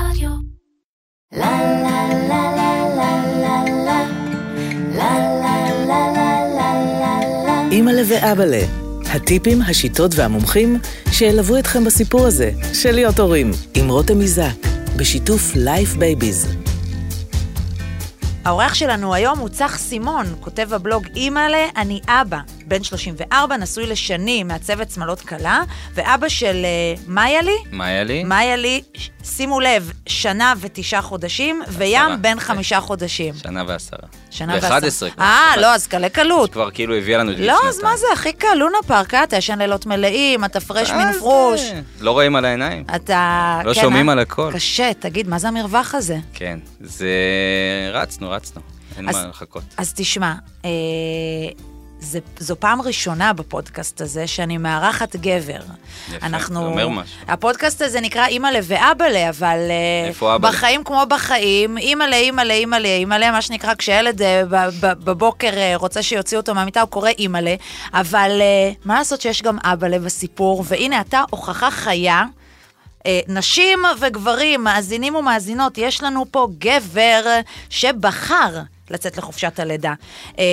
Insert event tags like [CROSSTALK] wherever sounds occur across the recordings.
רדיו. לה לה לה לה לה לה לה לה לה לה לה לה לה אימא'לה ואבאלה, הטיפים, השיטות והמומחים שילוו אתכם בסיפור הזה של להיות הורים, עם רותם איזק, בשיתוף Life Babies. האורח שלנו היום הוא צח סימון, כותב הבלוג אימא'לה, אני אבא. בן 34, נשוי לשנים, מעצבת שמלות קלה, ואבא של uh, מאיילי, לי? מאיילי, ש- שימו לב, שנה ותשעה חודשים, וים בן. חמישה חודשים. שנה ועשרה. שנה ו-11 ועשרה. כבר. אה. לא, אז קלה קלות. כבר כאילו הביאה לנו את זה לא, אז. מה זה, הכי קל, לונה פארק, אה, אתה ישן לילות מלאים, אתה פרש אה, מן פרוש. לא רואים על העיניים. אתה... לא כן, שומעים אה? על הכל. קשה, תגיד, מה זה המרווח הזה? כן, זה... רצנו, רצנו. אין מה לחכות. אז תשמע, אה, זה, זו פעם ראשונה בפודקאסט הזה שאני מארחת גבר. יפה, אנחנו... זה אומר משהו. הפודקאסט הזה נקרא אימא'לה ואבאלה, אבל אה, איפה אבאלה? בחיים כמו בחיים, אימא'לה, אימא'לה, אימא'לה, אימא'לה, מה שנקרא, כשילד אה, בבוקר אה, רוצה שיוציאו אותו מהמיטה, הוא קורא אימא'לה, אבל מה לעשות שיש גם אבאלה בסיפור, והנה אתה הוכחה חיה. נשים וגברים, מאזינים ומאזינות, יש לנו פה גבר שבחר לצאת לחופשת הלידה. אה,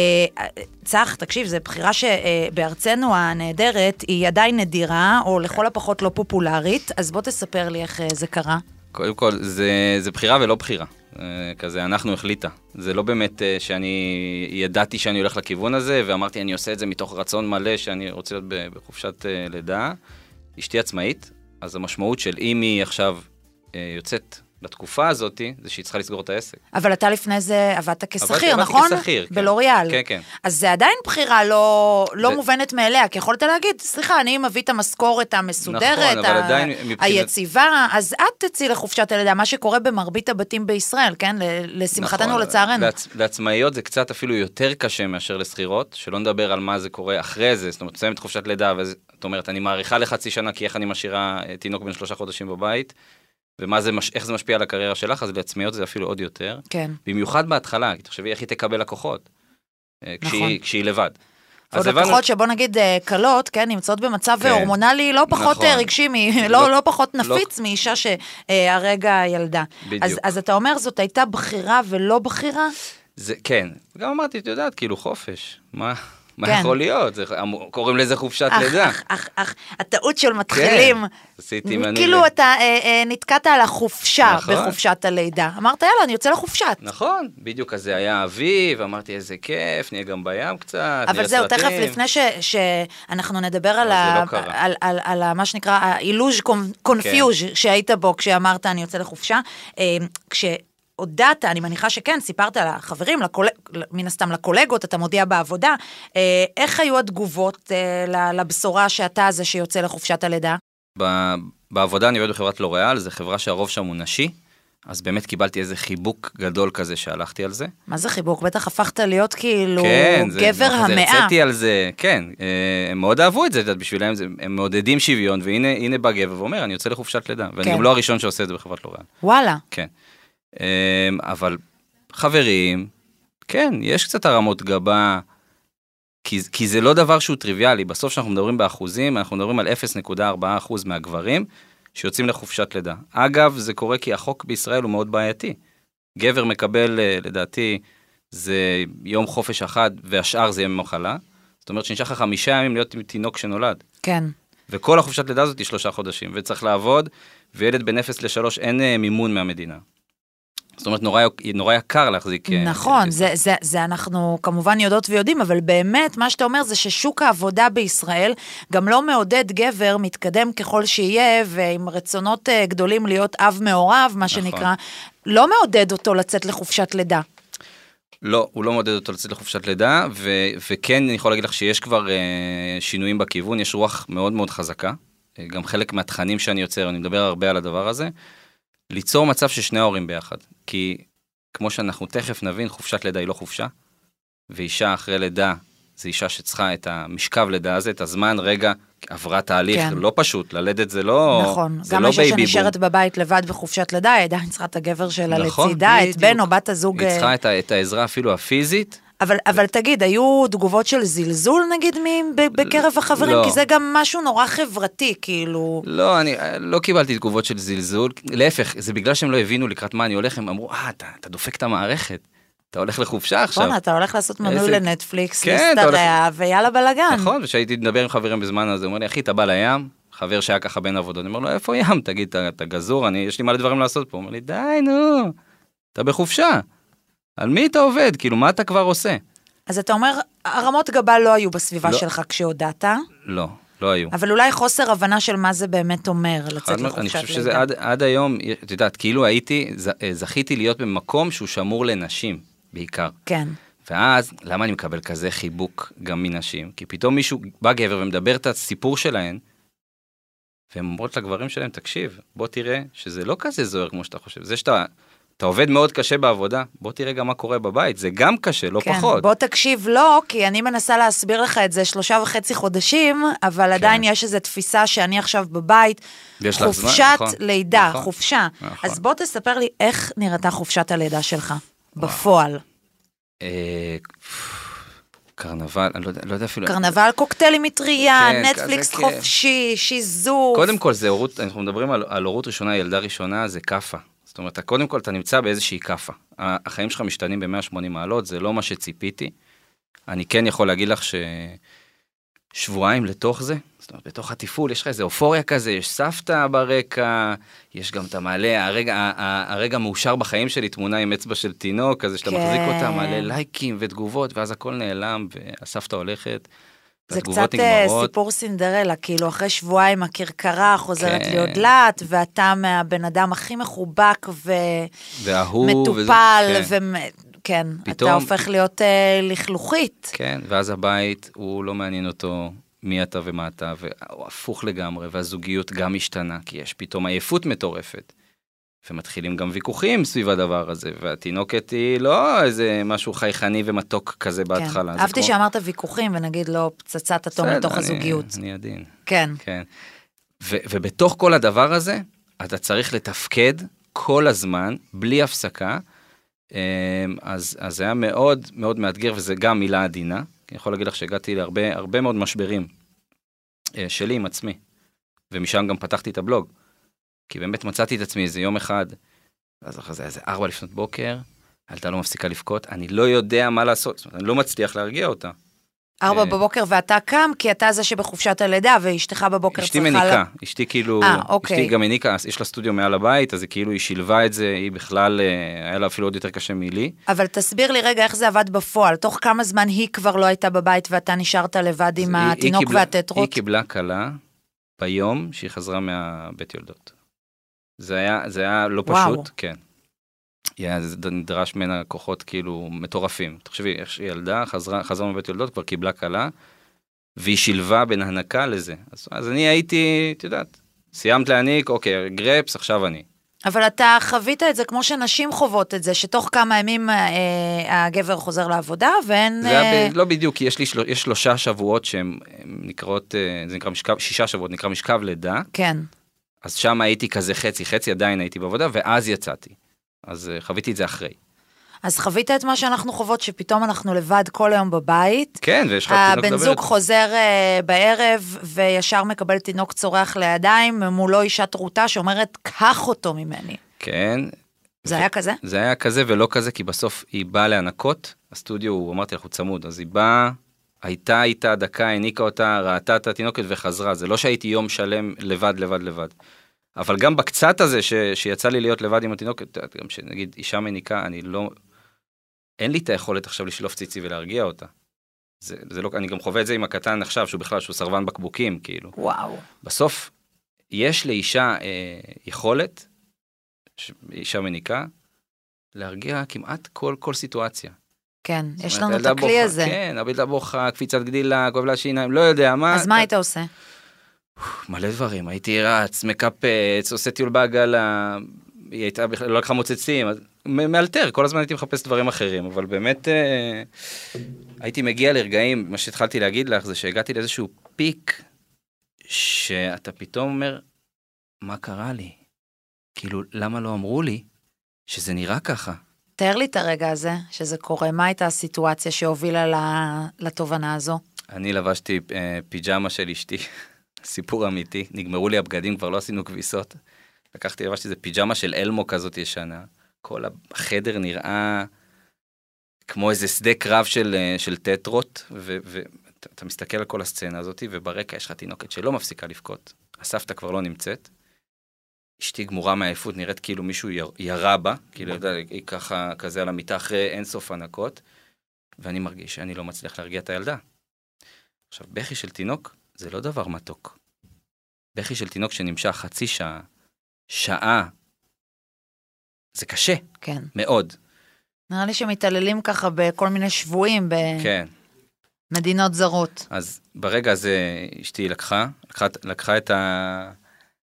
צח, תקשיב, זו בחירה שבארצנו הנהדרת היא עדיין נדירה, או לכל הפחות לא פופולרית, אז בוא תספר לי איך אה, זה קרה. קודם כל, זה, זה בחירה ולא בחירה. אה, כזה, אנחנו החליטה. זה לא באמת אה, שאני ידעתי שאני הולך לכיוון הזה, ואמרתי, אני עושה את זה מתוך רצון מלא שאני רוצה להיות בחופשת אה, לידה. אשתי עצמאית, אז המשמעות של אם היא עכשיו אה, יוצאת לתקופה הזאת, זה שהיא צריכה לסגור את העסק. אבל אתה לפני זה עבדת כשכיר, עבדתי נכון? כשכיר, כן. בלוריאל. כן, כן. אז זה עדיין בחירה לא, לא זה- מובנת מאליה, כי יכולת להגיד, סליחה, אני מביא את המשכורת המסודרת, נכון, ה- עדיין מבחינת- היציבה, אז את תצאי לחופשת הלידה, מה שקורה במרבית הבתים בישראל, כן? לשמחתנו נכון, ולצערנו. לעצ... לעצמאיות זה קצת אפילו יותר קשה מאשר לשכירות, שלא נדבר על מה זה קורה אחרי זה, זאת אומרת, מסיימת חופשת לידה, ואת אומרת, אני מאריכה לחצי שנה, כי איך אני משאירה אה, תינוק בן שלושה חודשים בבית, ומה זה, מש... איך זה משפיע על הקריירה שלך, אז לעצמאיות זה אפילו עוד יותר. כן. במיוחד בהתחלה, כי תחשבי איך היא תקבל לקוחות, אה, נכון. כשהיא, כשהיא לבד. עוד אז הבנו- לקוחות שבוא נגיד אה, כלות, כן, נמצאות במצב כן. הורמונלי לא פחות נכון. אה, רגשי, מ- [LAUGHS] לא, לא- לא פחות לא- נפיץ מאישה שהרגע ילדה. בדיוק. אז, אז אתה אומר זאת הייתה בחירה ולא בחירה? זה, כן. גם אמרתי, את יודעת, כאילו חופש, מה, מה כן. יכול להיות? זה, קוראים לזה חופשת אך, לידה. אך, אך, אך, הטעות של מתחילים. כן, עשיתי מנוי כאילו אתה אה, אה, נתקעת על החופשה נכון. בחופשת הלידה. אמרת, יאללה, אני יוצא לחופשת. נכון, בדיוק, אז זה היה אביב, אמרתי איזה כיף, נהיה גם בים קצת, אבל זהו. תכף לפני ש, שאנחנו נדבר על, ה, לא. כן. על, על, על ה, מה שנקרא האילוז' קונפיוז' שהיית בו כשאמרת אני יוצא לחופשה, אה, כשהודעת, אני מניחה שכן, סיפרת לחברים, לקול... מן הסתם לקולגות, אתה מודיע בעבודה, אה, איך היו התגובות אה, לבשורה שאתה זה שיוצא לחופשת הלידה? ב- בעבודה אני עובד בחברת לוריאל, זו חברה שהרוב שם הוא נשי, אז באמת קיבלתי איזה חיבוק גדול כזה שהלכתי על זה. מה זה חיבוק? בטח הפכת להיות כאילו כן, זה, גבר כזה המאה. הרציתי על זה, כן, אה, הם מאוד אהבו את זה, את יודעת, בשבילם זה, הם מעודדים שוויון, והנה הנה בא גבר ואומר, אני יוצא לחופשת לידה, ואני כן. גם לא הראשון שעושה את זה בחברת לוריאל. וואלה. כן. אמ, אבל חברים, כן, יש קצת הרמות גבה, כי, כי זה לא דבר שהוא טריוויאלי. בסוף כשאנחנו מדברים באחוזים, אנחנו מדברים על 0.4% מהגברים שיוצאים לחופשת לידה. אגב, זה קורה כי החוק בישראל הוא מאוד בעייתי. גבר מקבל, אה, לדעתי, זה יום חופש אחד, והשאר זה ימי מחלה. זאת אומרת שנשאר לך חמישה ימים להיות עם תינוק שנולד. כן. וכל החופשת לידה הזאת היא שלושה חודשים, וצריך לעבוד, וילד בין 0 ל-3 אין אה, מימון מהמדינה. זאת אומרת, נורא, נורא יקר להחזיק... אה, נכון, זה, זה, זה אנחנו כמובן יודעות ויודעים, אבל באמת, מה שאתה אומר זה ששוק העבודה בישראל גם לא מעודד גבר מתקדם ככל שיהיה, ועם רצונות אה, גדולים להיות אב מעורב, מה נכון. שנקרא, לא מעודד אותו לצאת לחופשת לידה. לא, הוא לא מעודד אותו לצאת לחופשת לידה, ו- וכן, אני יכול להגיד לך שיש כבר אה, שינויים בכיוון, יש רוח מאוד מאוד חזקה. אה, גם חלק מהתכנים שאני יוצר, אני מדבר הרבה על הדבר הזה. ליצור מצב ששני ההורים ביחד. כי כמו שאנחנו תכף נבין, חופשת לידה היא לא חופשה, ואישה אחרי לידה זה אישה שצריכה את המשכב לידה הזה, את הזמן רגע, עברה תהליך כן. לא פשוט, ללדת זה לא... נכון, זה גם לא אישה. שנשארת בבית לבד בחופשת לידה, היא עדיין צריכה את הגבר שלה נכון, לצידה, את. בן או בת הזוג. היא אה, צריכה את, ה- את העזרה אפילו הפיזית, אבל, אבל תגיד, היו תגובות של זלזול נגיד מ- בקרב החברים? לא. כי זה גם משהו נורא חברתי, כאילו... לא, אני אה, לא קיבלתי תגובות של זלזול, להפך, זה בגלל שהם לא הבינו לקראת מה אני הולך, הם אמרו, אה, אתה, אתה דופק את המערכת, אתה הולך לחופשה עכשיו. בואנה, אתה הולך לעשות מנוי איזה- לנטפליקס, כן, להשתרע, ויאללה בלאגן. נכון, וכשהייתי מדבר עם חברים בזמן הזה, הוא אומר לי, אחי, אתה בא לים? חבר שהיה ככה בין עבודות, אני אומר לו, איפה ים? תגיד, אתה, אתה גזור, אני, יש לי מלא דברים לעשות פה. הוא אומר לי, די, נו, אתה בחופשה. על מי אתה עובד? כאילו, מה אתה כבר עושה? אז אתה אומר, הרמות גבה לא היו בסביבה לא. שלך כשהודעת, לא, לא היו. אבל אולי חוסר הבנה של מה זה באמת אומר, לצאת משמעית, אני לחופשת חושב שזה לידה. עד, עד היום, את יודעת, כאילו הייתי, ז- זכיתי להיות במקום שהוא שמור לנשים, בעיקר. כן. ואז, למה אני מקבל כזה חיבוק גם מנשים? כי פתאום מישהו, בא גבר ומדבר את הסיפור שלהן, והן אומרות לגברים שלהם, תקשיב, בוא תראה שזה לא כזה זוהר כמו שאתה חושב. זה שאתה אתה עובד מאוד קשה בעבודה, בוא תראה גם מה קורה בבית, זה גם קשה, לא כן, פחות. בוא תקשיב לו, כי אני מנסה להסביר לך את זה שלושה וחצי חודשים, אבל כן. עדיין יש איזו תפיסה שאני עכשיו בבית, לך זמן, חופשת נכון, לידה, נכון, חופשה. נכון. אז בוא תספר לי איך נראתה חופשת הלידה שלך, בפועל. אה, קרנבל, אני לא יודע, לא יודע אפילו... קרנבל קוקטיילים מטריה, כן, נטפליקס כזה כיף. חופשי, שיזוף. קודם כל זה הורות, אנחנו מדברים על, על הורות ראשונה, ילדה ראשונה, זה כאפה. זאת אומרת, קודם כל אתה נמצא באיזושהי כאפה. החיים שלך משתנים ב-180 מעלות, זה לא מה שציפיתי. אני כן יכול להגיד לך ששבועיים לתוך זה, זאת אומרת, בתוך התפעול יש לך איזה אופוריה כזה, יש סבתא ברקע, יש גם את המעלה, הרגע, הרגע מאושר בחיים שלי, תמונה עם אצבע של תינוק, כזה שאתה כן. מחזיק אותה, מלא לייקים ותגובות, ואז הכל נעלם, והסבתא הולכת. זה קצת אה, נגמרות. סיפור סינדרלה, כאילו אחרי שבועיים הכרכרה חוזרת כן. להיות לאט, ואתה מהבן אדם הכי מחובק וההוא, וזה- ומטופל, כן. וכן, אתה פתאום- הופך להיות אה, לכלוכית. כן, ואז הבית, הוא לא מעניין אותו מי אתה ומה אתה, והוא הפוך לגמרי, והזוגיות גם משתנה, כי יש פתאום עייפות מטורפת. ומתחילים גם ויכוחים סביב הדבר הזה, והתינוקת היא לא איזה משהו חייכני ומתוק כזה בהתחלה. כן. אהבתי כמו- שאמרת ויכוחים, ונגיד לא פצצת אטום בסדר, לתוך אני- הזוגיות. אני עדין, כן. כן. ו- ובתוך כל הדבר הזה, אתה צריך לתפקד כל הזמן, בלי הפסקה. אמ, אז, אז זה היה מאוד מאוד מאתגר, וזה גם מילה עדינה. אני יכול להגיד לך שהגעתי להרבה הרבה מאוד משברים אה, שלי עם עצמי, ומשם גם פתחתי את הבלוג. כי באמת מצאתי את עצמי איזה יום אחד, אז אחרי זה איזה ארבע לפנות בוקר, הילדה לא מפסיקה לבכות, אני לא יודע מה לעשות, זאת אומרת, אני לא מצליח להרגיע אותה. ארבע אה. בבוקר ואתה קם, כי אתה זה שבחופשת הלידה, ואשתך בבוקר אשתי צריכה... מניקה, לה- אשתי כאילו, אה, אוקיי. אשתי גם מניקה, יש לה סטודיו מעל הבית, אז היא כאילו, היא שילבה את זה, היא בכלל, אה, היה לה אפילו עוד יותר קשה מלי. אבל תסביר לי רגע איך זה עבד בפועל. תוך כמה זמן היא כבר לא הייתה בבית ואתה נשארת לבד עם היא- התינוק והטטרות? היא קיבלה כלה ביום שהיא חזרה מהבית יולדות. זה היה, זה היה לא וואו. פשוט, כן. זה נדרש ממנה כוחות כאילו מטורפים. תחשבי, איך שהיא ילדה, חזרה, חזרה מבית יולדות, כבר קיבלה כלה, והיא שילבה בין הנקה לזה. אז, אז אני הייתי, את יודעת, סיימת להעניק, אוקיי, גרפס, עכשיו אני. אבל אתה חווית את זה כמו שנשים חוות את זה, שתוך כמה ימים אה, הגבר חוזר לעבודה ואין... זה אה, ב... לא בדיוק, כי יש לי. יש שלושה שבועות שהם הם נקראות, אה, זה נקרא משכב, שישה שבועות, נקרא משכב לידה, כן. אז שם הייתי כזה חצי, חצי עדיין הייתי בעבודה, ואז יצאתי. אז אה, חוויתי את זה אחרי. אז חווית את מה שאנחנו חוות, שפתאום אנחנו לבד כל היום בבית. כן, ויש לך תינוק הבן לדבר זוג איתו. חוזר אה, בערב וישר מקבל תינוק צורח לידיים, מולו אישה טרוטה שאומרת, קח אותו ממני. כן, זה היה כזה? זה היה כזה ולא כזה, כי בסוף היא באה להנקות, הסטודיו, הוא אמרתי לך, הוא צמוד, אז היא באה, הייתה איתה דקה, העניקה אותה, ראתה את התינוקת וחזרה, זה לא שהייתי יום שלם לבד, לבד, לבד. אבל גם בקצת הזה ש, שיצא לי להיות לבד עם התינוקת, גם שנגיד אישה מניקה, אני לא, אין לי את היכולת עכשיו לשלוף ציצי ולהרגיע אותה. זה, זה לא, אני גם חווה את זה עם הקטן עכשיו, שהוא בכלל, שהוא סרבן בקבוקים, כאילו. וואו. בסוף, יש לאישה אה, יכולת, ש- אישה מניקה, להרגיע כמעט כל, כל סיטואציה. כן, יש לנו את הכלי בוכה, הזה. כן, הילדה בוכה, קפיצת גדילה, כואב לה שיניים, לא יודע מה. אז מה היית עושה? מלא דברים, הייתי רץ, מקפץ, עושה טיול בעגלה, היא הייתה בכלל, לא לקחה מוצצים, מאלתר, כל הזמן הייתי מחפש דברים אחרים, אבל באמת אה, הייתי מגיע לרגעים, מה שהתחלתי להגיד לך זה שהגעתי לאיזשהו פיק, שאתה פתאום אומר, מה קרה לי? כאילו, למה לא אמרו לי שזה נראה ככה? תאר לי את הרגע הזה, שזה קורה. מה הייתה הסיטואציה שהובילה לתובנה הזו? אני לבשתי אה, פיג'מה של אשתי, [LAUGHS] סיפור אמיתי, נגמרו לי הבגדים, כבר לא עשינו כביסות. לקחתי, לבשתי איזה פיג'מה של אלמו כזאת ישנה. כל החדר נראה כמו איזה שדה קרב של, אה, של טטרות, ואתה מסתכל על כל הסצנה הזאת, וברקע יש לך תינוקת שלא מפסיקה לבכות. הסבתא כבר לא נמצאת. אשתי גמורה מעייפות, נראית כאילו מישהו יר, ירה בה, כאילו, אתה יודע, היא ככה, כזה על המיטה אחרי אינסוף הנקות, ואני מרגיש שאני לא מצליח להרגיע את הילדה. עכשיו, בכי של תינוק זה לא דבר מתוק. בכי של תינוק שנמשך חצי שעה, שעה, זה קשה, כן. מאוד. נראה לי שמתעללים ככה בכל מיני שבויים כן. במדינות זרות. אז ברגע הזה אשתי לקחה, לקחה, לקחה את ה...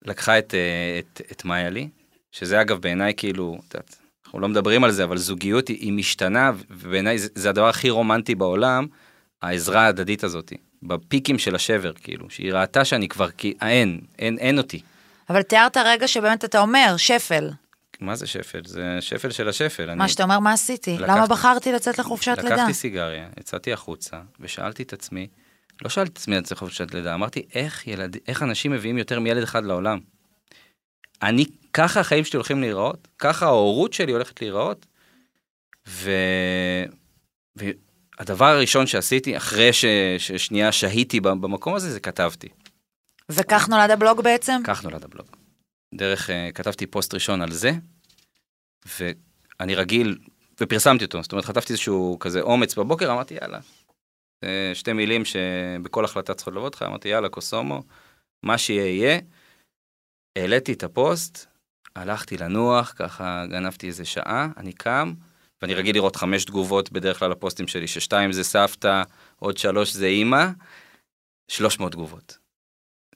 לקחה את, אה, את, את מאיה לי, שזה אגב בעיניי כאילו, את יודעת, אנחנו לא מדברים על זה, אבל זוגיות היא, היא משתנה, ובעיניי זה, זה הדבר הכי רומנטי בעולם, העזרה ההדדית הזאת, בפיקים של השבר, כאילו, שהיא ראתה שאני כבר, כי אין, אין, אין אותי. אבל תיארת רגע שבאמת אתה אומר, שפל. מה זה שפל? זה שפל של השפל. מה שאתה אומר, מה עשיתי? לקחתי- למה בחרתי לצאת לחופשת לידה? לקחתי סיגריה, יצאתי החוצה, ושאלתי את עצמי, לא שאלתי את עצמי על זה חופשת לידה, אמרתי, איך, ילד, איך אנשים מביאים יותר מילד אחד לעולם? אני, ככה החיים שלי הולכים להיראות, ככה ההורות שלי הולכת להיראות, ו... והדבר הראשון שעשיתי, אחרי ש... ששנייה שהיתי במקום הזה, זה כתבתי. וכך נולד הבלוג בעצם? כך נולד הבלוג. דרך, uh, כתבתי פוסט ראשון על זה, ואני רגיל, ופרסמתי אותו, זאת אומרת, חטפתי איזשהו כזה אומץ בבוקר, אמרתי, יאללה. אה, שתי מילים שבכל החלטה צריכות לבוא אותך, אמרתי, יאללה, קוסומו, מה שיהיה יהיה. העליתי את הפוסט, הלכתי לנוח, ככה גנבתי איזה שעה, אני קם, ואני רגיל לראות חמש תגובות בדרך כלל לפוסטים שלי, ששתיים זה סבתא, עוד שלוש זה אימא, 300 תגובות.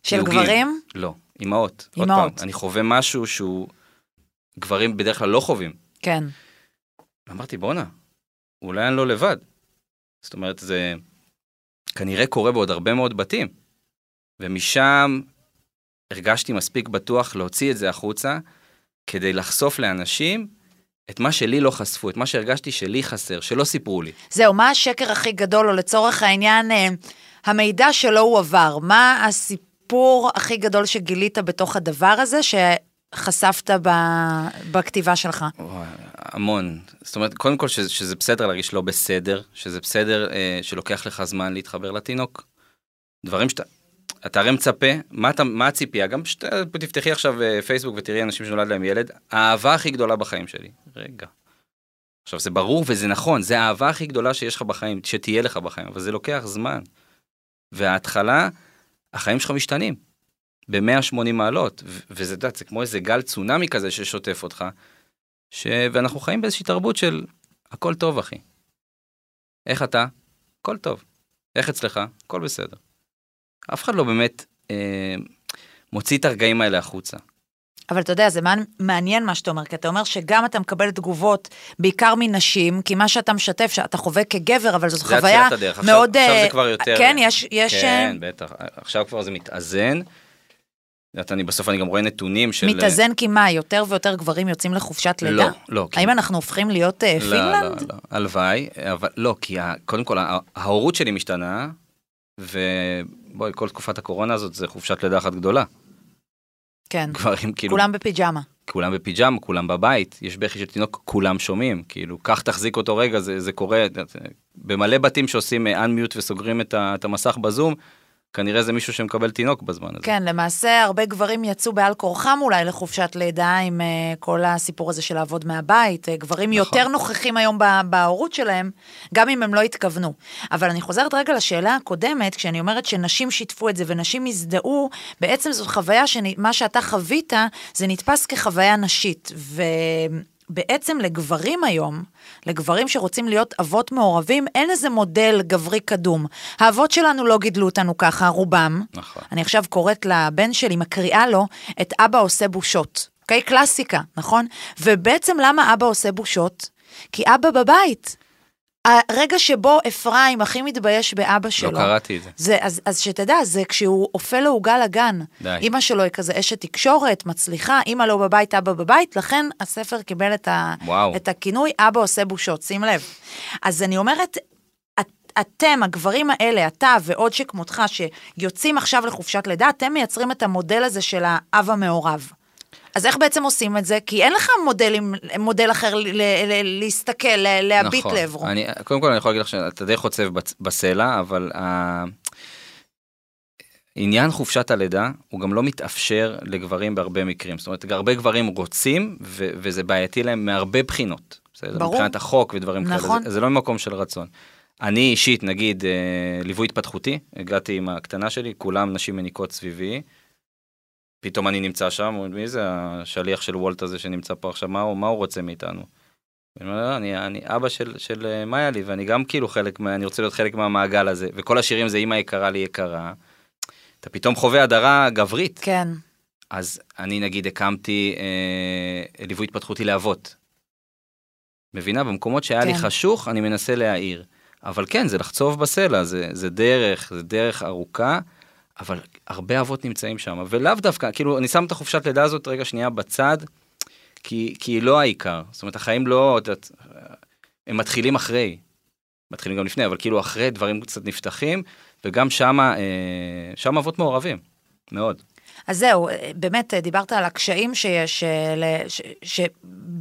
של תיוגים. גברים? לא, אימהות. עוד אימהות. פעם, אני חווה משהו שהוא גברים בדרך כלל לא חווים. כן. אמרתי, בואנה, אולי אני לא לבד. זאת אומרת, זה כנראה קורה בעוד הרבה מאוד בתים. ומשם הרגשתי מספיק בטוח להוציא את זה החוצה, כדי לחשוף לאנשים את מה שלי לא חשפו, את מה שהרגשתי שלי חסר, שלא סיפרו לי. זהו, מה השקר הכי גדול, או לצורך העניין, אה, המידע שלא הועבר? מה הסיפור הכי גדול שגילית בתוך הדבר הזה, שחשפת ב... בכתיבה שלך? וואי, המון. זאת אומרת, קודם כל שזה, שזה בסדר להרגיש לא בסדר, שזה בסדר אה, שלוקח לך זמן להתחבר לתינוק. דברים שאתה... אתה הרי מצפה, מה, אתה, מה הציפייה? גם שאתה תפתחי עכשיו אה, פייסבוק ותראי אנשים שנולד להם ילד, האהבה הכי גדולה בחיים שלי. רגע. עכשיו, זה ברור וזה נכון, זה האהבה הכי גדולה שיש לך בחיים, שתהיה לך בחיים, אבל זה לוקח זמן. וההתחלה, החיים שלך משתנים. ב-180 מעלות, וזה, אתה יודע, זה כמו איזה גל צונאמי כזה ששוטף אותך, ש... ואנחנו חיים באיזושהי תרבות של הכל טוב, אחי. איך אתה? הכל טוב. איך אצלך? הכל בסדר. אף אחד לא באמת אה, מוציא את הרגעים האלה החוצה. אבל אתה יודע, זה מעניין- מה שאתה אומר, כי אתה אומר שגם אתה מקבל תגובות, בעיקר מנשים, כי מה שאתה משתף, שאתה חווה כגבר, אבל זו זה חוויה הדרך. עכשיו, מאוד... עכשיו אה, זה כבר יותר... כן, יש... יש כן, אה, בטח. עכשיו כבר זה מתאזן. יודעת, אני בסוף אני גם רואה נתונים של... מתאזן כי מה, יותר ויותר גברים יוצאים לחופשת לידה? לא, לא. האם אנחנו הופכים להיות אה, לא, פינלנד? לא, לא. הלוואי, אבל לא, כי ה- קודם כל, ההורות שלי משתנה, ובואי, כל תקופת הקורונה הזאת זה חופשת לידה אחת גדולה. כן, גברים כאילו... כולם בפיג'מה. כולם בפיג'מה, כולם בבית, יש בכי של תינוק, כולם שומעים, כאילו, קח תחזיק אותו רגע, זה, זה קורה, במלא בתים שעושים unmute וסוגרים את, ה, את המסך בזום, כנראה זה מישהו שמקבל תינוק בזמן הזה. כן, למעשה הרבה גברים יצאו בעל כורחם אולי לחופשת לידה עם uh, כל הסיפור הזה של לעבוד מהבית. Uh, גברים נכון. יותר נוכחים היום בהורות שלהם, גם אם הם לא התכוונו. אבל אני חוזרת רגע לשאלה הקודמת, כשאני אומרת שנשים שיתפו את זה ונשים הזדהו, בעצם זאת חוויה שמה שאתה חווית, זה נתפס כחוויה נשית. ו... בעצם לגברים היום, לגברים שרוצים להיות אבות מעורבים, אין איזה מודל גברי קדום. האבות שלנו לא גידלו אותנו ככה, רובם. נכון. אני עכשיו קוראת לבן שלי, מקריאה לו את אבא עושה בושות. אוקיי? קלאסיקה, נכון? ובעצם למה אבא עושה בושות? כי אבא בבית. הרגע שבו אפרים הכי מתבייש באבא שלו. לא קראתי את זה. זה, אז, אז שתדע, זה כשהוא אופה לו עוגה לגן. די. אימא שלו היא כזה אשת תקשורת, מצליחה, אימא לא בבית, אבא בבית, לכן הספר קיבל את, ה, וואו. את הכינוי אבא עושה בושות, שים לב. אז אני אומרת, את- אתם, הגברים האלה, אתה ועוד שכמותך, שיוצאים עכשיו לחופשת לידה, אתם מייצרים את המודל הזה של האב המעורב. אז איך בעצם עושים את זה? כי אין לך מודלים, מודל אחר ל- ל- ל- להסתכל, ל- להביט נכון. לעברו. אני, קודם כל אני יכול להגיד לך שאתה די חוצב בסלע, אבל ה... עניין חופשת הלידה הוא גם לא מתאפשר לגברים בהרבה מקרים. זאת אומרת, הרבה גברים רוצים, ו- וזה בעייתי להם מהרבה בחינות. בסדר? ברור. מבחינת החוק ודברים נכון. כאלה. זה, זה לא ממקום של רצון. אני אישית, נגיד, אה, ליווי התפתחותי, הגעתי עם הקטנה שלי, כולם נשים מניקות סביבי. פתאום אני נמצא שם, מי זה השליח של וולט הזה שנמצא פה עכשיו, מה הוא, מה הוא רוצה מאיתנו? ואני אומר, "לא, אני, אני אבא של, של אה, מאיה לי, ואני גם כאילו חלק, מה, אני רוצה להיות חלק מהמעגל הזה, וכל השירים זה אמא יקרה לי יקרה. אתה פתאום חווה הדרה גברית. כן, אז אני נגיד הקמתי אה, ליווי התפתחותי לאבות. מבינה? במקומות שהיה לי כן. חשוך, אני מנסה להעיר. אבל כן, זה לחצוב בסלע, זה, זה דרך, זה דרך ארוכה, אבל הרבה אבות נמצאים שם, ולאו דווקא, כאילו, אני שם את החופשת לידה הזאת רגע שנייה בצד, כי, כי היא לא העיקר. זאת אומרת, החיים לא, את יודעת, הם מתחילים אחרי. מתחילים גם לפני, אבל כאילו אחרי דברים קצת נפתחים, וגם שמה, אה, שם אבות מעורבים, מאוד. אז זהו, באמת דיברת על הקשיים שיש, אה,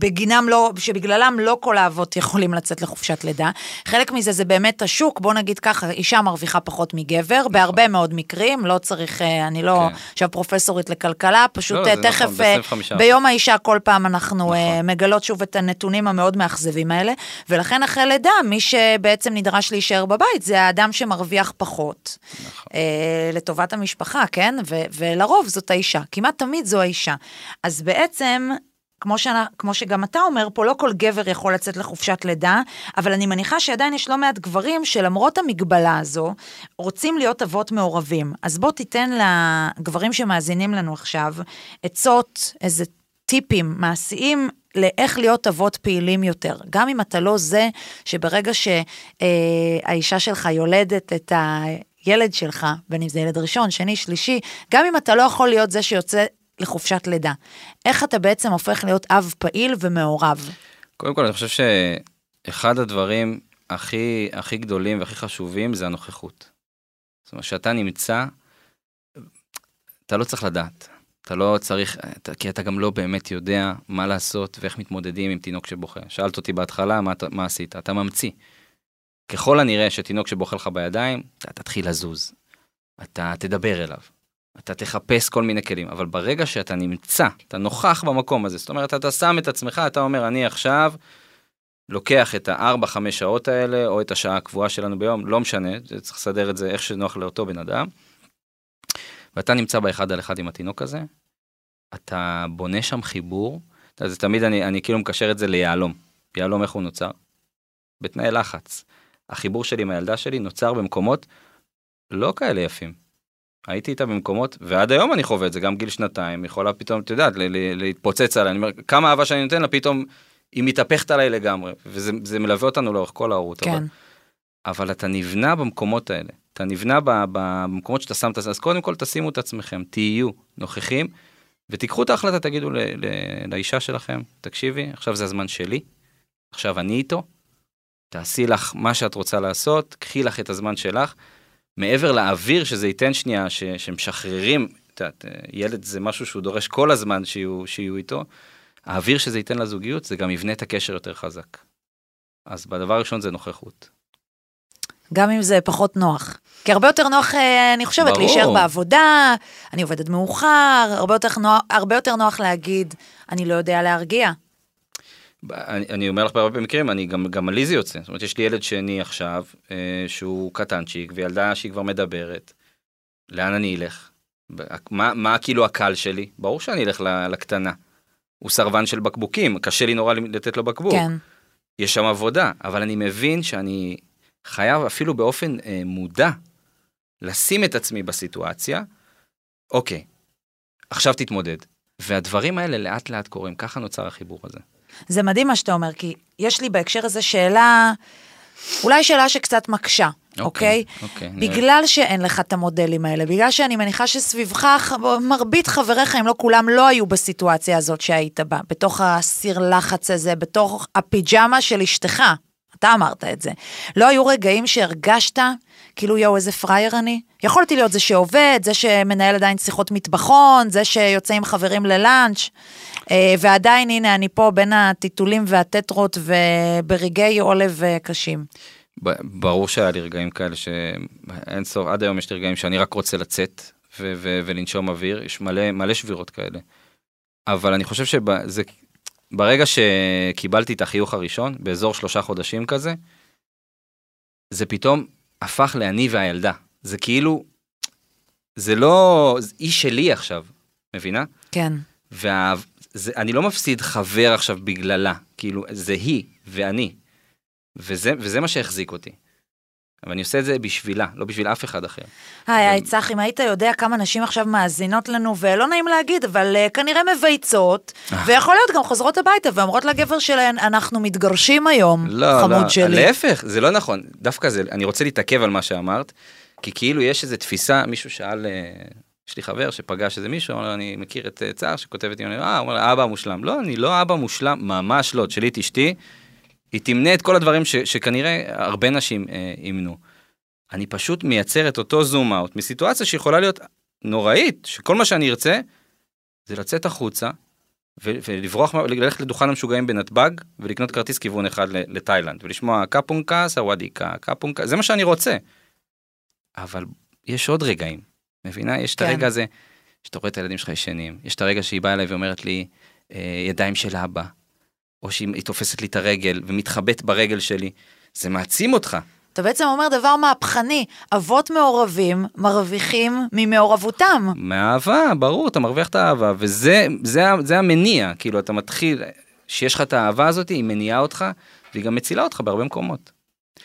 שבגינם לא, שבגללם לא כל האבות יכולים לצאת לחופשת לידה. חלק מזה זה באמת השוק, בוא נגיד ככה, אישה מרוויחה פחות מגבר, בהרבה מאוד מקרים, לא צריך, אה, אני לא כן. עכשיו פרופסורית לכלכלה, פשוט לא, אה, זה תכף, נכון, ב-25%. ביום האישה כל פעם אנחנו נכון. מגלות שוב את הנתונים המאוד מאכזבים האלה, ולכן אחרי לידה, מי שבעצם נדרש להישאר בבית זה האדם שמרוויח פחות. נכון. לטובת המשפחה, כן? ולרוב זאת האישה, כמעט תמיד זו האישה. אז בעצם... כמו, שאני, כמו שגם אתה אומר פה, לא כל גבר יכול לצאת לחופשת לידה, אבל אני מניחה שעדיין יש לא מעט גברים שלמרות המגבלה הזו, רוצים להיות אבות מעורבים. אז בוא תיתן לגברים שמאזינים לנו עכשיו עצות, איזה טיפים מעשיים לאיך להיות אבות פעילים יותר. גם אם אתה לא זה שברגע שהאישה שלך יולדת את הילד שלך, בין אם זה ילד ראשון, שני, שלישי, גם אם אתה לא יכול להיות זה שיוצא לחופשת לידה. איך אתה בעצם הופך להיות אב פעיל ומעורב? קודם כל, אני חושב שאחד הדברים הכי, הכי גדולים והכי חשובים זה הנוכחות. זאת אומרת, כשאתה נמצא, אתה לא צריך לדעת. אתה לא צריך, אתה, כי אתה גם לא באמת יודע מה לעשות ואיך מתמודדים עם תינוק שבוכה. שאלת אותי בהתחלה, מה, מה עשית? אתה ממציא. ככל הנראה שתינוק שבוכה לך בידיים, אתה תתחיל לזוז. אתה תדבר אליו. אתה תחפש כל מיני כלים, אבל ברגע שאתה נמצא, אתה נוכח במקום הזה, זאת אומרת, אתה שם את עצמך, אתה אומר, אני עכשיו לוקח את הארבע, חמש שעות האלה, או את השעה הקבועה שלנו ביום, לא משנה, צריך לסדר את זה איך שנוח לאותו בן אדם, ואתה נמצא באחד על אחד עם התינוק הזה, אתה בונה שם חיבור, זה תמיד אני, אני כאילו מקשר את זה ליהלום. יהלום, איך הוא נוצר? בתנאי לחץ. החיבור שלי עם הילדה שלי נוצר במקומות לא כאלה יפים. הייתי איתה במקומות, ועד היום אני חווה את זה, גם גיל שנתיים, יכולה פתאום, את יודעת, ל- ל- להתפוצץ עליי, אני אומר, כמה אהבה שאני נותן לה, פתאום היא מתהפכת עליי לגמרי, וזה זה מלווה אותנו לאורך כל ההורות. כן. אבל, אבל אתה נבנה במקומות האלה, אתה נבנה ב- ב- במקומות שאתה שם את אז קודם כל תשימו את עצמכם, תהיו נוכחים, ותיקחו את ההחלטה, תגידו ל- ל- לאישה שלכם, תקשיבי, עכשיו זה הזמן שלי, עכשיו אני איתו, תעשי לך מה שאת רוצה לעשות, קחי לך את הזמן שלך. מעבר לאוויר שזה ייתן שנייה, ש, שמשחררים, את יודעת, ילד זה משהו שהוא דורש כל הזמן שיהיו, שיהיו איתו, האוויר שזה ייתן לזוגיות זה גם יבנה את הקשר יותר חזק. אז בדבר הראשון זה נוכחות. גם אם זה פחות נוח. כי הרבה יותר נוח, אה, אני חושבת, ברור. להישאר בעבודה, אני עובדת מאוחר, הרבה יותר, נוח, הרבה יותר נוח להגיד, אני לא יודע להרגיע. אני, אני אומר לך בהרבה מקרים, אני גם, גם לי זה יוצא. זאת אומרת, יש לי ילד שני עכשיו, אה, שהוא קטנצ'יק, וילדה שהיא כבר מדברת. לאן אני אלך? מה, מה כאילו הקל שלי? ברור שאני אלך לקטנה. הוא סרבן של בקבוקים, קשה לי נורא לתת לו בקבוק. כן, יש שם עבודה, אבל אני מבין שאני חייב אפילו באופן אה, מודע לשים את עצמי בסיטואציה, אוקיי, עכשיו תתמודד. והדברים האלה לאט לאט קורים, ככה נוצר החיבור הזה. זה מדהים מה שאתה אומר, כי יש לי בהקשר הזה שאלה אולי שאלה שקצת מקשה, אוקיי, אוקיי? אוקיי, נראה. בגלל שאין לך את המודלים האלה, בגלל שאני מניחה שסביבך, מרבית חבריך, אם לא כולם, לא היו בסיטואציה הזאת שהיית בה, בתוך הסיר לחץ הזה, בתוך הפיג'מה של אשתך. אתה אמרת את זה. לא היו רגעים שהרגשת כאילו יואו איזה פראייר אני? יכולתי להיות זה שעובד, זה שמנהל עדיין שיחות מטבחון, זה שיוצא עם חברים ללאנץ', ועדיין הנה אני פה בין הטיטולים והטטרות וברגעי עולב אה, קשים. ברור שהיה לי רגעים כאלה שאין סוף, עד היום יש לי רגעים שאני רק רוצה לצאת ו- ו- ולנשום אוויר, יש מלא, מלא שבירות כאלה. אבל אני חושב שזה, ברגע שקיבלתי את החיוך הראשון, באזור שלושה חודשים כזה, זה פתאום הפך לאני והילדה. זה כאילו, זה לא, היא שלי עכשיו, מבינה? כן. ואני לא מפסיד חבר עכשיו בגללה, כאילו, זה היא ואני. וזה, וזה מה שהחזיק אותי. אבל אני עושה את זה בשבילה, לא בשביל אף אחד אחר. היי, היי, צח, אם היית יודע כמה נשים עכשיו מאזינות לנו, ולא נעים להגיד, אבל uh, כנראה מבייצות, אה. ויכול להיות גם חוזרות הביתה ואומרות לגבר שלהן, אנחנו מתגרשים היום, לא, חמוד לא, שלי. להפך, זה לא נכון. דווקא זה, אני רוצה להתעכב על מה שאמרת, כי כאילו יש איזו תפיסה, מישהו שאל, אה, יש לי חבר שפגש איזה מישהו, אמר לו, אני מכיר את אה, צער שכותבת לי, אה, הוא אומר, אבא מושלם. לא, אני לא אבא מושלם, ממש לא. תשאלי את אשתי, היא תמנה את כל הדברים ש, שכנראה הרבה נשים אה, ימנו. אני פשוט מייצר את אותו זום אאוט מסיטואציה שיכולה להיות נוראית, שכל מה שאני ארצה זה לצאת החוצה ו- ולברוח, ללכת לדוכן המשוגעים בנתב"ג ולקנות כרטיס כיוון אחד לתאילנד ולשמוע קפונקה, סוואדיקה, קפונקה, זה מה שאני רוצה. אבל יש עוד רגעים, מבינה? יש את כן. הרגע הזה שאתה רואה את הילדים שלך ישנים, יש את הרגע שהיא באה אליי ואומרת לי, אה, ידיים של אבא, או שהיא היא תופסת לי את הרגל ומתחבאת ברגל שלי, זה מעצים אותך. אתה בעצם אומר דבר מהפכני, אבות מעורבים מרוויחים ממעורבותם. מאהבה, ברור, אתה מרוויח את האהבה, וזה זה, זה המניע, כאילו, אתה מתחיל, שיש לך את האהבה הזאת, היא מניעה אותך, והיא גם מצילה אותך בהרבה מקומות.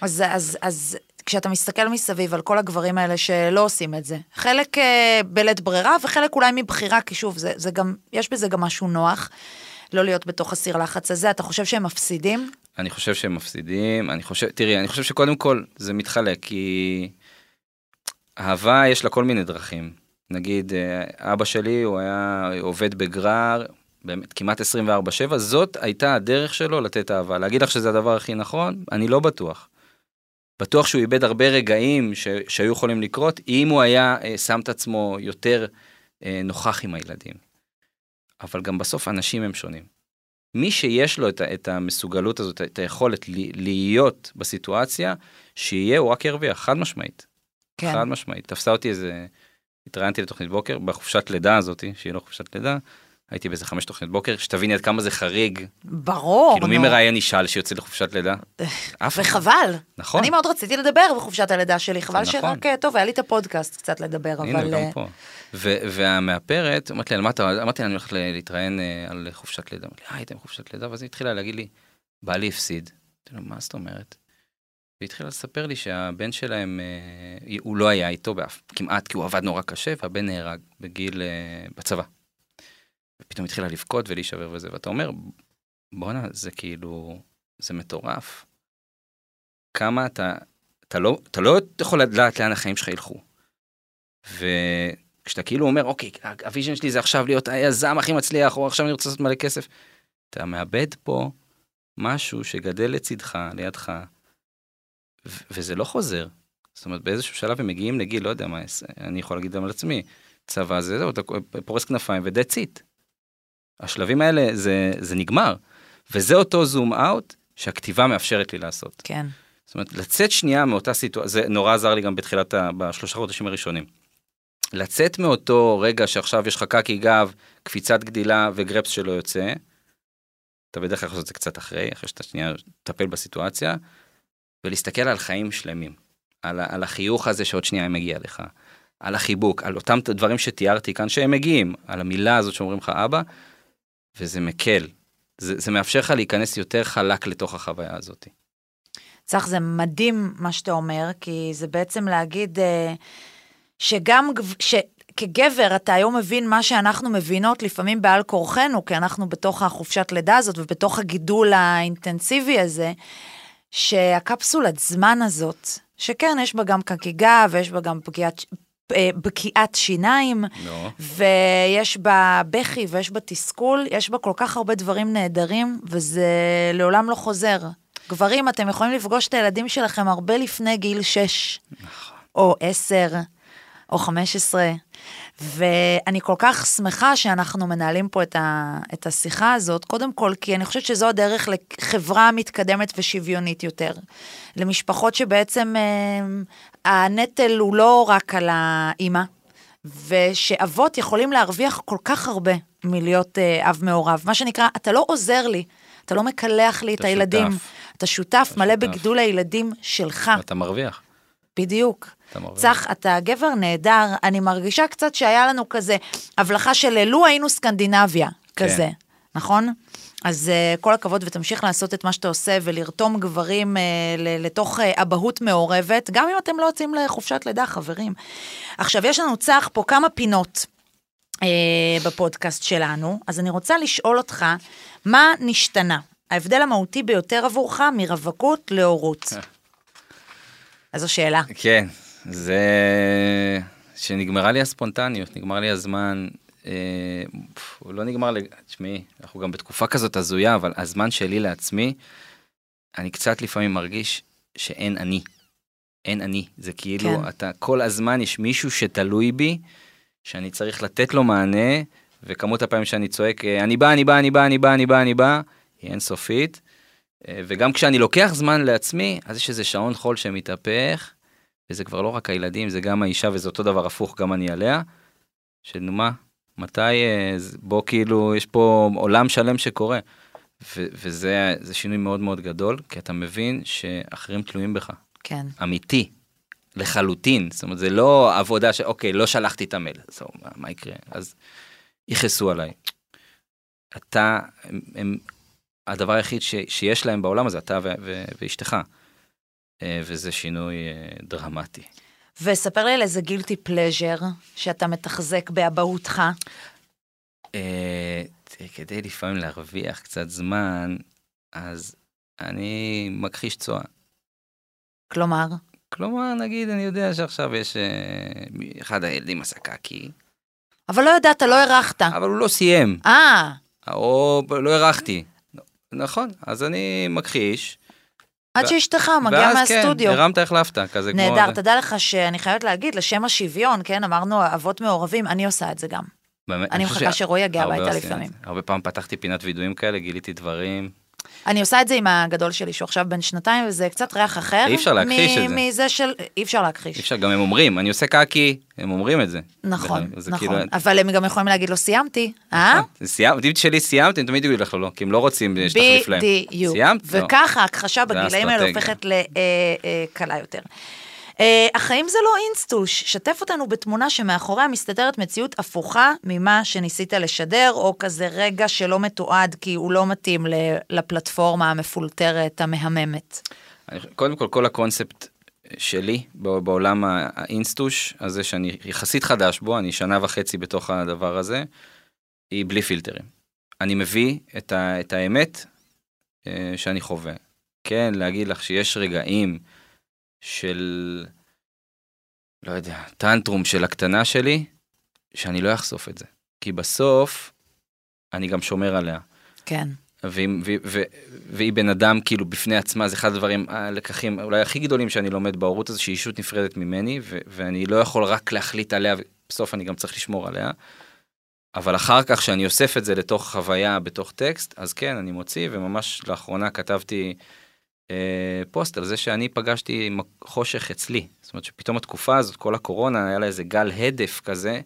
אז, אז, אז כשאתה מסתכל מסביב על כל הגברים האלה שלא עושים את זה, חלק אה, בלית ברירה וחלק אולי מבחירה, כי שוב, זה, זה גם, יש בזה גם משהו נוח, לא להיות בתוך הסיר לחץ הזה, אתה חושב שהם מפסידים? אני חושב שהם מפסידים, אני חושב, תראי, אני חושב שקודם כל זה מתחלק, כי אהבה יש לה כל מיני דרכים. נגיד, אה, אבא שלי, הוא היה עובד בגרר, באמת כמעט 24/7, זאת הייתה הדרך שלו לתת אהבה. להגיד לך שזה הדבר הכי נכון? אני לא בטוח. בטוח שהוא איבד הרבה רגעים ש... שהיו יכולים לקרות, אם הוא היה אה, שם את עצמו יותר אה, נוכח עם הילדים. אבל גם בסוף אנשים הם שונים. מי שיש לו את, את המסוגלות הזאת, את היכולת ל- להיות בסיטואציה, שיהיה, הוא רק ירוויח, חד משמעית. כן. חד משמעית. תפסה אותי איזה, התראיינתי לתוכנית בוקר, בחופשת לידה הזאת, שהיא לא חופשת לידה, הייתי באיזה חמש תוכנית בוקר, שתביני עד כמה זה חריג. ברור, כאילו מי. מראיין אישה שיוצא לחופשת לידה? אף אחד. וחבל. נכון. אני מאוד רציתי לדבר בחופשת הלידה שלי, חבל נכון. שרק, אה, טוב, היה לי את הפודקאסט קצת לדבר, הנה, אבל... גם אה, פה. והמאפרת, אמרתי לה, על מה אתה, אמרתי לה, אני הולך ל- להתראיין אה, על חופשת לידה. אמרתי לה, הייתם בחופשת לידה? ואז היא התחילה להגיד לי, בעלי הפסיד. אמרתי לה, מה זאת אומרת? והיא התחילה לספר לי שהבן שלהם, הוא לא היה איתו כמעט, כי הוא עבד נורא קשה, והבן נהרג בגיל, בצבא. ופתאום התחילה לבכות ולהישבר וזה, ואתה אומר, בואנה, זה כאילו, זה מטורף. כמה אתה, אתה לא, אתה לא יכול לדעת לאן החיים שלך ילכו. וכשאתה כאילו אומר, אוקיי, ה-vision שלי זה עכשיו להיות היזם הכי מצליח, או עכשיו אני רוצה לעשות מלא כסף, אתה מאבד פה משהו שגדל לצדך, לידך, ו- וזה לא חוזר. זאת אומרת, באיזשהו שלב הם מגיעים לגיל, לא יודע מה, אני יכול להגיד גם על עצמי, צבא זה זהו, אתה פורס כנפיים ו-that's it. השלבים האלה, זה, זה נגמר. וזה אותו זום אאוט שהכתיבה מאפשרת לי לעשות. כן. זאת אומרת, לצאת שנייה מאותה סיטואציה, זה נורא עזר לי גם בתחילת, ה... בשלושה חודשים הראשונים. לצאת מאותו רגע שעכשיו יש לך קקי גב, קפיצת גדילה וגרפס שלא יוצא, אתה בדרך כלל יכול לעשות את זה קצת אחרי, אחרי שאתה שנייה תטפל בסיטואציה, ולהסתכל על חיים שלמים, על. על החיוך הזה שעוד שנייה מגיע לך, על החיבוק, על אותם דברים שתיארתי כאן שהם מגיעים, על המילה הזאת שאומרים לך אבא, וזה מקל. זה, זה מאפשר לך להיכנס יותר חלק לתוך החוויה הזאת. צח, זה מדהים מה שאתה אומר, כי זה בעצם להגיד אה, שגם, גב- שכגבר אתה היום מבין מה שאנחנו מבינות לפעמים בעל כורחנו, כי אנחנו בתוך החופשת לידה הזאת ובתוך הגידול האינטנסיבי הזה, שהקפסולת זמן הזאת, שכן, יש בה גם חגיגה ויש בה גם פגיעת, בקיעת שיניים, נו. ויש בה בכי ויש בה תסכול, יש בה כל כך הרבה דברים נהדרים, וזה לעולם לא חוזר. גברים, אתם יכולים לפגוש את הילדים שלכם הרבה לפני גיל 6, או 10, או 15, ואני כל כך שמחה שאנחנו מנהלים פה את, ה, את השיחה הזאת, קודם כל, כי אני חושבת שזו הדרך לחברה מתקדמת ושוויונית יותר. למשפחות שבעצם אה, הנטל הוא לא רק על האימא, ושאבות יכולים להרוויח כל כך הרבה מלהיות אה, אב מעורב. מה שנקרא, אתה לא עוזר לי, אתה לא מקלח לי את אתה הילדים. שותף. אתה שותף אתה מלא שותף. בגידול הילדים שלך. אתה מרוויח. בדיוק. צח, אתה גבר נהדר, אני מרגישה קצת שהיה לנו כזה הבלחה של לו היינו סקנדינביה, כן. כזה, נכון? אז uh, כל הכבוד ותמשיך לעשות את מה שאתה עושה ולרתום גברים uh, לתוך uh, אבהות מעורבת, גם אם אתם לא יוצאים לחופשת לידה, חברים. עכשיו, יש לנו צח פה כמה פינות uh, בפודקאסט שלנו, אז אני רוצה לשאול אותך, מה נשתנה? ההבדל המהותי ביותר עבורך מרווקות להורות. [LAUGHS] אז זו שאלה. כן, זה... שנגמרה לי הספונטניות, נגמר לי הזמן. אה, הוא לא נגמר, לג... תשמעי, אנחנו גם בתקופה כזאת הזויה, אבל הזמן שלי לעצמי, אני קצת לפעמים מרגיש שאין אני. אין אני. זה כאילו, כן. כן. אתה, כל הזמן יש מישהו שתלוי בי, שאני צריך לתת לו מענה, וכמות הפעמים שאני צועק, אה, אני בא, אני בא, אני בא, אני בא, אני בא, אני בא, היא אינסופית. אה, וגם כשאני לוקח זמן לעצמי, אז יש איזה שעון חול שמתהפך, וזה כבר לא רק הילדים, זה גם האישה, וזה אותו דבר הפוך, גם אני עליה. שנו מה, מתי, אה, בוא כאילו, יש פה עולם שלם שקורה. ו- וזה זה שינוי מאוד מאוד גדול, כי אתה מבין שאחרים תלויים בך. כן. אמיתי, לחלוטין. זאת אומרת, זה לא עבודה ש... אוקיי, לא שלחתי את המייל, אז מה, מה יקרה? אז יכעסו עליי. אתה, הם, הם, הדבר היחיד ש, שיש להם בעולם הזה, אתה ו, ו, ואשתך. אה, וזה שינוי אה, דרמטי. וספר לי על איזה גילטי פלז'ר שאתה מתחזק באבהותך. אה, כדי לפעמים להרוויח קצת זמן, אז אני מכחיש צואה. כלומר, כלומר, נגיד, אני יודע שעכשיו יש... אחד הילדים עשה קקי, אבל לא ידעת, לא הרחת. אבל הוא לא סיים. אה, או לא הרחתי. נכון, אז אני מכחיש. עד שאשתך מגיעה ואז מהסטודיו. כן, הרמת החלפת, כזה כמו... נהדר. תדע לך שאני חייבת להגיד, לשם השוויון, כן, אמרנו אבות מעורבים, אני עושה את זה גם. באמת, אני מחכה שרועי יגיע הביתה לפעמים. הרבה פעמים פתחתי פינת וידויים כאלה, גיליתי דברים. אני עושה את זה עם הגדול שלי, שהוא עכשיו בן שנתיים, וזה קצת ריח אחר. אי אפשר להכחיש את זה. מזה של... אי אפשר להכחיש. אי אפשר, גם הם אומרים, אני עושה קקי, הם אומרים את זה. נכון, נכון. כאילו- אבל הם גם יכולים להגיד לו, סיימתי, אה? סיימת, אם תשאלי סיימת, הם תמיד יגידו לך לא, לא, כי הם לא רוצים שתחליף להם. בדיוק. סיימת? לא. וככה ההכחשה בגילאים האלה. הופכת לקלה יותר. אה, החיים זה לא אינסטוש, שתף אותנו בתמונה שמאחוריה מסתתרת מציאות הפוכה ממה שניסית לשדר, או כזה רגע שלא מתועד כי הוא לא מתאים לפלטפורמה המפולטרת, המהממת. קודם כל, כל הקונספט שלי בעולם האינסטוש הזה שאני יחסית חדש בו, אני שנה וחצי בתוך הדבר הזה, היא בלי פילטרים. אני מביא את, ה, את האמת אה, שאני חווה. כן, להגיד לך שיש רגעים של, לא יודע, טנטרום של הקטנה שלי, שאני לא אחשוף את זה. כי בסוף, אני גם שומר עליה. כן. והיא, והיא, והיא, והיא בן אדם כאילו בפני עצמה, זה אחד הדברים, הלקחים אולי הכי גדולים שאני לומד בהורות הזו, שהיא אישות נפרדת ממני, ו, ואני לא יכול רק להחליט עליה, ובסוף אני גם צריך לשמור עליה. אבל אחר כך, שאני אוסף את זה לתוך חוויה, בתוך טקסט, אז כן, אני מוציא, וממש לאחרונה כתבתי אה, פוסט על זה שאני פגשתי מק- חושך אצלי. זאת אומרת שפתאום התקופה הזאת, כל הקורונה, היה לה איזה גל הדף כזה,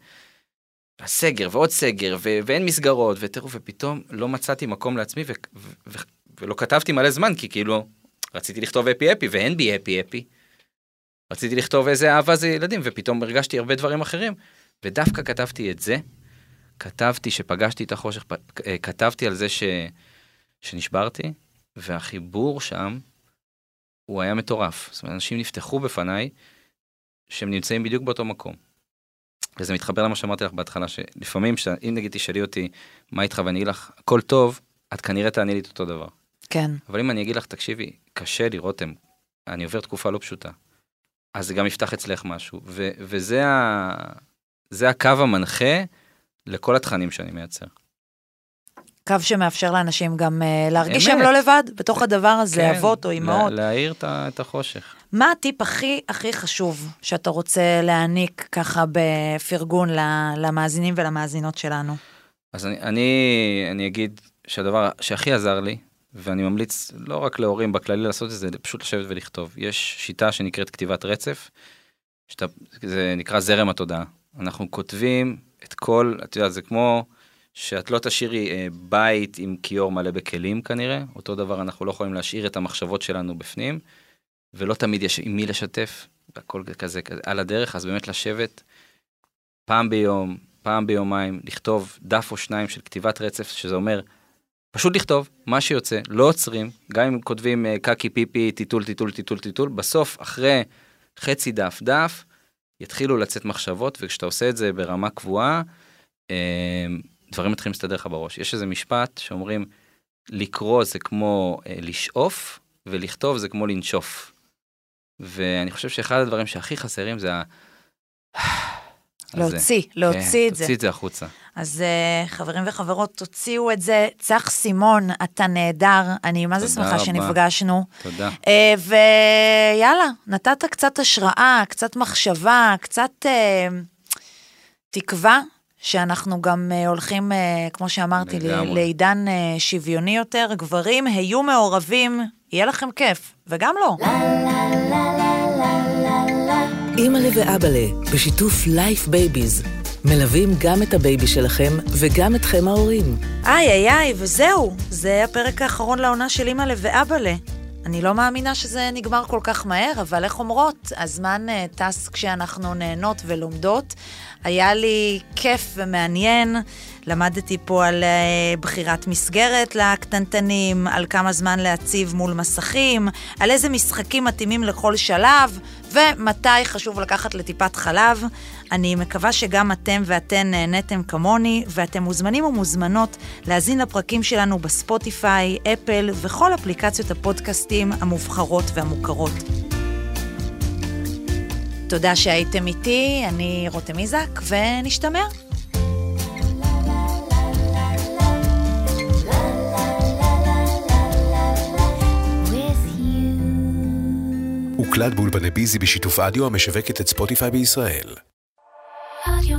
הסגר ועוד סגר, ו- ואין מסגרות, ותראו, ופתאום לא מצאתי מקום לעצמי, ו- ו- ו- ולא כתבתי מלא זמן, כי כאילו, רציתי לכתוב אפי אפי, ואין בי אפי אפי. רציתי לכתוב איזה אהבה זה ילדים, ופתאום הרגשתי הרבה דברים אחרים, ודווקא כתבתי את זה. כתבתי שפגשתי את החושך, אה, כתבתי על זה ש... שנשברתי, והחיבור שם, הוא היה מטורף. זאת אומרת, אנשים נפתחו בפניי, שהם נמצאים בדיוק באותו מקום. וזה מתחבר למה שאמרתי לך בהתחלה, שלפעמים, ש... אם נגיד תשאלי אותי, מה איתך ואני אגיד לך, הכל טוב, את כנראה תעני לי את אותו דבר. כן. אבל אם אני אגיד לך, תקשיבי, קשה לי, רותם, אני עובר תקופה לא פשוטה. אז זה גם יפתח אצלך משהו, ו- וזה ה- הקו המנחה לכל התכנים שאני מייצר. קו שמאפשר לאנשים גם uh, להרגיש אמת. שהם לא לבד בתוך הדבר הזה, כן, אבות או אמהות. לה- להאיר את את החושך. מה הטיפ הכי הכי חשוב שאתה רוצה להעניק ככה בפרגון למאזינים ולמאזינות שלנו? אז אני, אני, אני אגיד שהדבר שהכי עזר לי, ואני ממליץ לא רק להורים בכללי לעשות את זה פשוט לשבת ולכתוב. יש שיטה שנקראת כתיבת רצף, שאתה, זה נקרא זרם התודעה. אנחנו כותבים את כל, את יודעת, זה כמו שאת לא תשאירי אה, בית עם כיור מלא בכלים כנראה, אותו דבר אנחנו לא יכולים להשאיר את המחשבות שלנו בפנים, ולא תמיד יש עם מי לשתף, הכל כזה, כזה על הדרך, אז באמת לשבת פעם ביום, פעם ביומיים, לכתוב דף או שניים של כתיבת רצף, שזה אומר, פשוט לכתוב מה שיוצא, לא עוצרים, גם אם כותבים אה, קקי פיפי, טיטול, טיטול, טיטול, טיטול, בסוף, אחרי חצי דף, דף, יתחילו לצאת מחשבות, וכשאתה עושה את זה ברמה קבועה, אה, דברים מתחילים להסתדר לך בראש. יש איזה משפט שאומרים, לקרוא זה כמו אה, לשאוף, ולכתוב זה כמו לנשוף. ואני חושב שאחד הדברים שהכי חסרים זה ה... להוציא, להוציא כן, את זה. תוציא את זה החוצה. אז uh, חברים וחברות, תוציאו את זה. צח סימון, אתה נהדר, אני מה זה שמחה רבה. שנפגשנו. תודה. Uh, ויאללה, נתת קצת השראה, קצת מחשבה, קצת uh, תקווה. שאנחנו גם uh, הולכים, uh, כמו שאמרתי. לעידן uh, שוויוני יותר. גברים, היו מעורבים, יהיה לכם כיף, וגם לא. אימא'לה ואבאלה, בשיתוף Life Babies. מלווים גם את ה baby שלכם וגם אתכם ההורים. איי איי איי, וזהו, זה הפרק האחרון לעונה של אימא'לה ואבאלה. אני לא מאמינה שזה נגמר כל כך מהר, אבל איך אומרות, הזמן uh, טס כשאנחנו נהנות ולומדות. היה לי כיף ומעניין, למדתי פה על uh, בחירת מסגרת לקטנטנים, על כמה זמן להציב מול מסכים, על איזה משחקים מתאימים לכל שלב, ומתי חשוב לקחת לטיפת חלב. אני מקווה שגם אתם ואתן נהניתם כמוני, ואתם מוזמנים ומוזמנות להאזין לפרקים שלנו בספוטיפיי, אפל וכל אפליקציות הפודקאסטים המובחרות והמוכרות. תודה שהייתם איתי, אני רותם איזק, ונשתמע. הוקלט באולפני ביזי בשיתוף אדיו המשווקת את ספוטיפיי בישראל. רדיו